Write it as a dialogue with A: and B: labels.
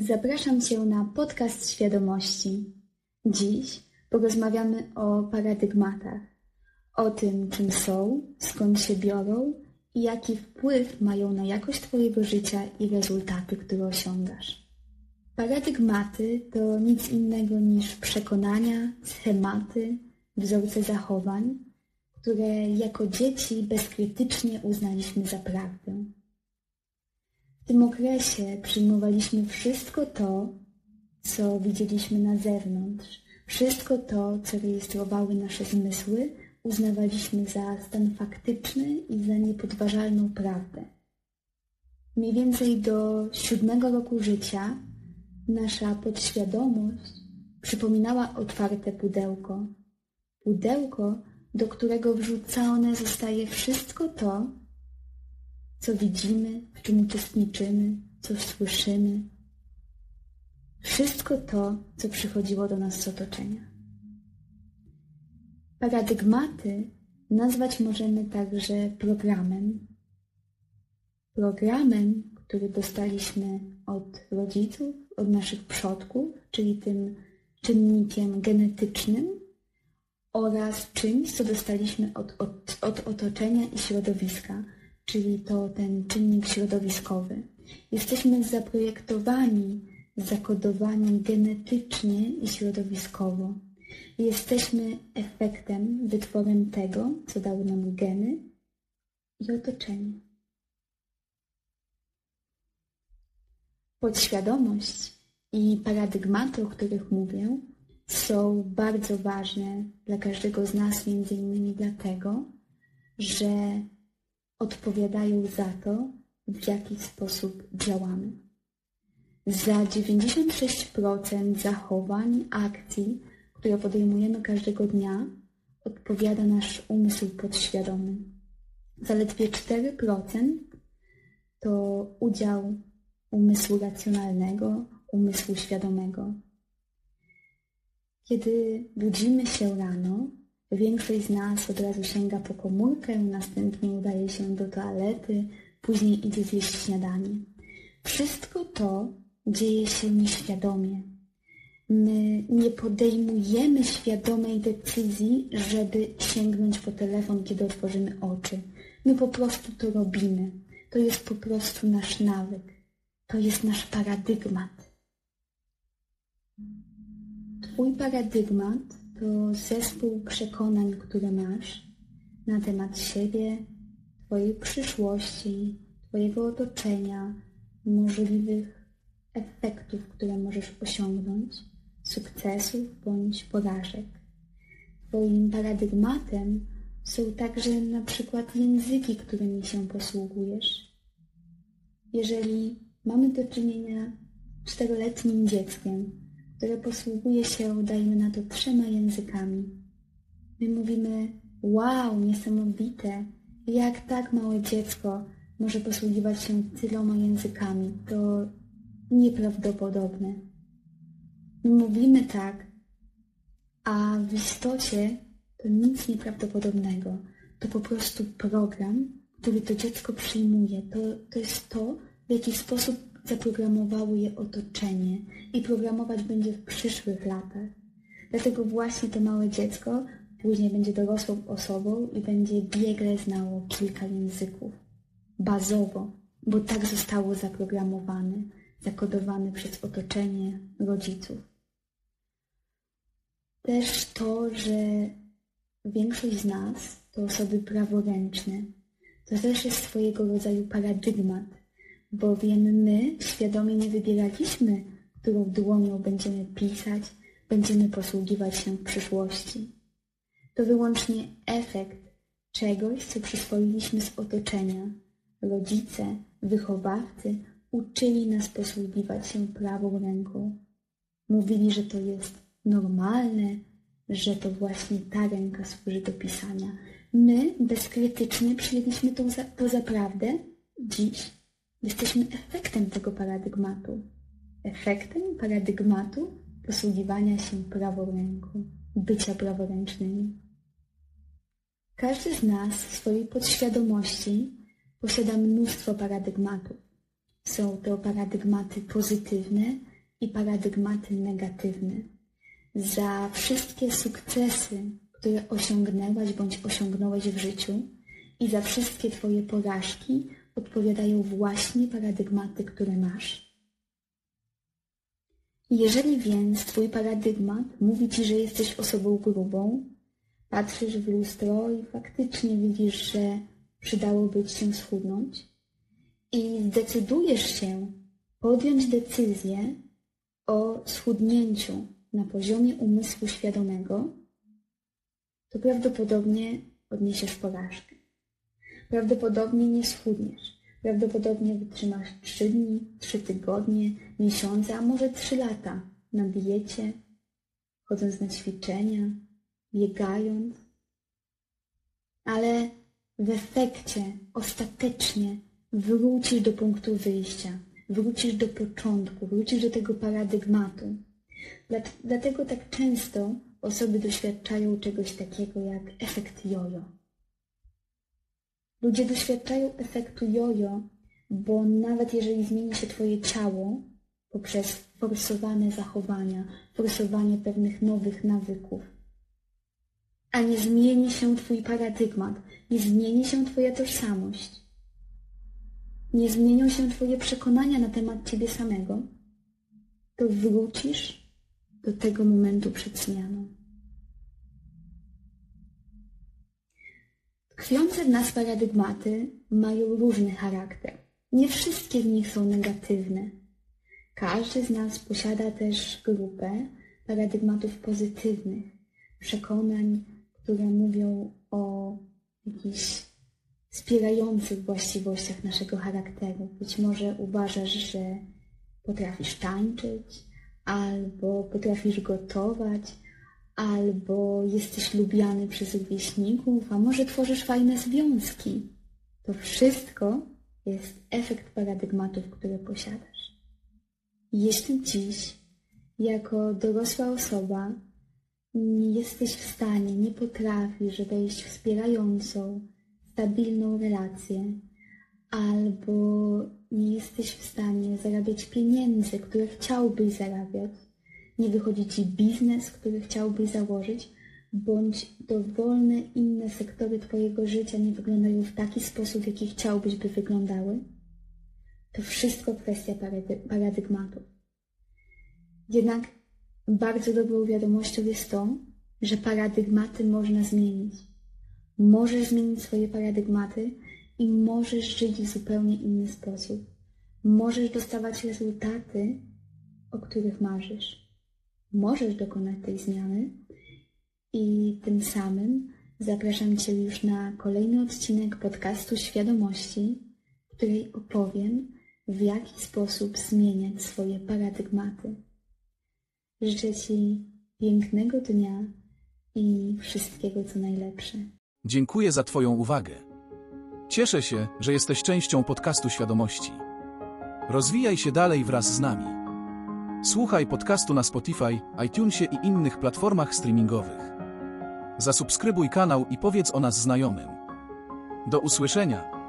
A: Zapraszam Cię na podcast świadomości. Dziś porozmawiamy o paradygmatach, o tym, czym są, skąd się biorą i jaki wpływ mają na jakość Twojego życia i rezultaty, które osiągasz. Paradygmaty to nic innego niż przekonania, schematy, wzorce zachowań, które jako dzieci bezkrytycznie uznaliśmy za prawdę. Tym okresie przyjmowaliśmy wszystko to, co widzieliśmy na zewnątrz, wszystko to, co rejestrowały nasze zmysły, uznawaliśmy za stan faktyczny i za niepodważalną prawdę. Mniej więcej do siódmego roku życia nasza podświadomość przypominała otwarte pudełko. Pudełko, do którego wrzucone zostaje wszystko to, co widzimy, w czym uczestniczymy, co słyszymy. Wszystko to, co przychodziło do nas z otoczenia. Paradygmaty nazwać możemy także programem. Programem, który dostaliśmy od rodziców, od naszych przodków, czyli tym czynnikiem genetycznym oraz czymś, co dostaliśmy od, od, od otoczenia i środowiska, czyli to ten czynnik środowiskowy. Jesteśmy zaprojektowani, zakodowani genetycznie i środowiskowo. Jesteśmy efektem, wytworem tego, co dały nam geny i otoczenie. Podświadomość i paradygmaty, o których mówię, są bardzo ważne dla każdego z nas, między innymi dlatego, że odpowiadają za to, w jaki sposób działamy. Za 96% zachowań, akcji, które podejmujemy każdego dnia, odpowiada nasz umysł podświadomy. Zaledwie 4% to udział umysłu racjonalnego, umysłu świadomego. Kiedy budzimy się rano, większość z nas od razu sięga po komórkę, następnie udaje się do toalety, później idzie zjeść śniadanie. Wszystko to dzieje się nieświadomie. My nie podejmujemy świadomej decyzji, żeby sięgnąć po telefon, kiedy otworzymy oczy. My po prostu to robimy. To jest po prostu nasz nawyk. To jest nasz paradygmat. Twój paradygmat to zespół przekonań, które masz na temat siebie, Twojej przyszłości, Twojego otoczenia, możliwych efektów, które możesz osiągnąć, sukcesów bądź porażek. Twoim paradygmatem są także na przykład języki, którymi się posługujesz. Jeżeli mamy do czynienia z czteroletnim dzieckiem, które posługuje się, dajmy na to, trzema językami. My mówimy, wow, niesamowite, jak tak małe dziecko może posługiwać się tyloma językami. To nieprawdopodobne. My mówimy tak, a w istocie to nic nieprawdopodobnego. To po prostu program, który to dziecko przyjmuje. To, to jest to, w jaki sposób zaprogramowało je otoczenie i programować będzie w przyszłych latach. Dlatego właśnie to małe dziecko później będzie dorosłą osobą i będzie biegle znało kilka języków. Bazowo, bo tak zostało zaprogramowane, zakodowane przez otoczenie rodziców. Też to, że większość z nas to osoby praworęczne, to też jest swojego rodzaju paradygmat, bowiem my świadomie nie wybieraliśmy, którą dłonią będziemy pisać, będziemy posługiwać się w przyszłości. To wyłącznie efekt czegoś, co przyswoiliśmy z otoczenia. Rodzice, wychowawcy uczyli nas posługiwać się prawą ręką. Mówili, że to jest normalne, że to właśnie ta ręka służy do pisania. My bezkrytycznie przyjęliśmy to za, to za prawdę dziś. Jesteśmy efektem tego paradygmatu. Efektem paradygmatu posługiwania się prawą ręką, bycia praworęcznymi. Każdy z nas w swojej podświadomości posiada mnóstwo paradygmatów. Są to paradygmaty pozytywne i paradygmaty negatywne, za wszystkie sukcesy, które osiągnęłaś bądź osiągnąłeś w życiu i za wszystkie Twoje porażki odpowiadają właśnie paradygmaty, które masz. Jeżeli więc Twój paradygmat mówi Ci, że jesteś osobą grubą, patrzysz w lustro i faktycznie widzisz, że przydałoby Ci się schudnąć i zdecydujesz się podjąć decyzję o schudnięciu na poziomie umysłu świadomego, to prawdopodobnie odniesiesz porażkę. Prawdopodobnie nie schudniesz. Prawdopodobnie wytrzymasz trzy dni, trzy tygodnie, miesiące, a może trzy lata na diecie, chodząc na ćwiczenia, biegając. Ale w efekcie ostatecznie wrócisz do punktu wyjścia, wrócisz do początku, wrócisz do tego paradygmatu. Dlatego tak często osoby doświadczają czegoś takiego jak efekt jojo. Ludzie doświadczają efektu jojo, bo nawet jeżeli zmieni się Twoje ciało poprzez forsowane zachowania, forsowanie pewnych nowych nawyków, a nie zmieni się Twój paradygmat, nie zmieni się Twoja tożsamość, nie zmienią się Twoje przekonania na temat Ciebie samego, to wrócisz do tego momentu przed zmianą. Tkwiące w nas paradygmaty mają różny charakter. Nie wszystkie z nich są negatywne. Każdy z nas posiada też grupę paradygmatów pozytywnych, przekonań, które mówią o jakichś wspierających właściwościach naszego charakteru. Być może uważasz, że potrafisz tańczyć, albo potrafisz gotować, albo jesteś lubiany przez rówieśników, a może tworzysz fajne związki. To wszystko jest efekt paradygmatów, które posiadasz. Jeśli dziś, jako dorosła osoba, nie jesteś w stanie, nie potrafisz wejść w wspierającą, stabilną relację, albo nie jesteś w stanie zarabiać pieniędzy, które chciałbyś zarabiać, nie wychodzi ci biznes, który chciałbyś założyć, bądź dowolne inne sektory Twojego życia nie wyglądają w taki sposób, w jaki chciałbyś, by wyglądały, to wszystko kwestia paradygmatów. Jednak bardzo dobrą wiadomością jest to, że paradygmaty można zmienić. Możesz zmienić swoje paradygmaty i możesz żyć w zupełnie inny sposób. Możesz dostawać rezultaty, o których marzysz. Możesz dokonać tej zmiany i tym samym zapraszam Cię już na kolejny odcinek podcastu Świadomości, w której opowiem, w jaki sposób zmieniać swoje paradygmaty. Życzę Ci pięknego dnia i wszystkiego co najlepsze.
B: Dziękuję za Twoją uwagę. Cieszę się, że jesteś częścią podcastu świadomości. Rozwijaj się dalej wraz z nami. Słuchaj podcastu na Spotify, iTunesie i innych platformach streamingowych. Zasubskrybuj kanał i powiedz o nas znajomym. Do usłyszenia.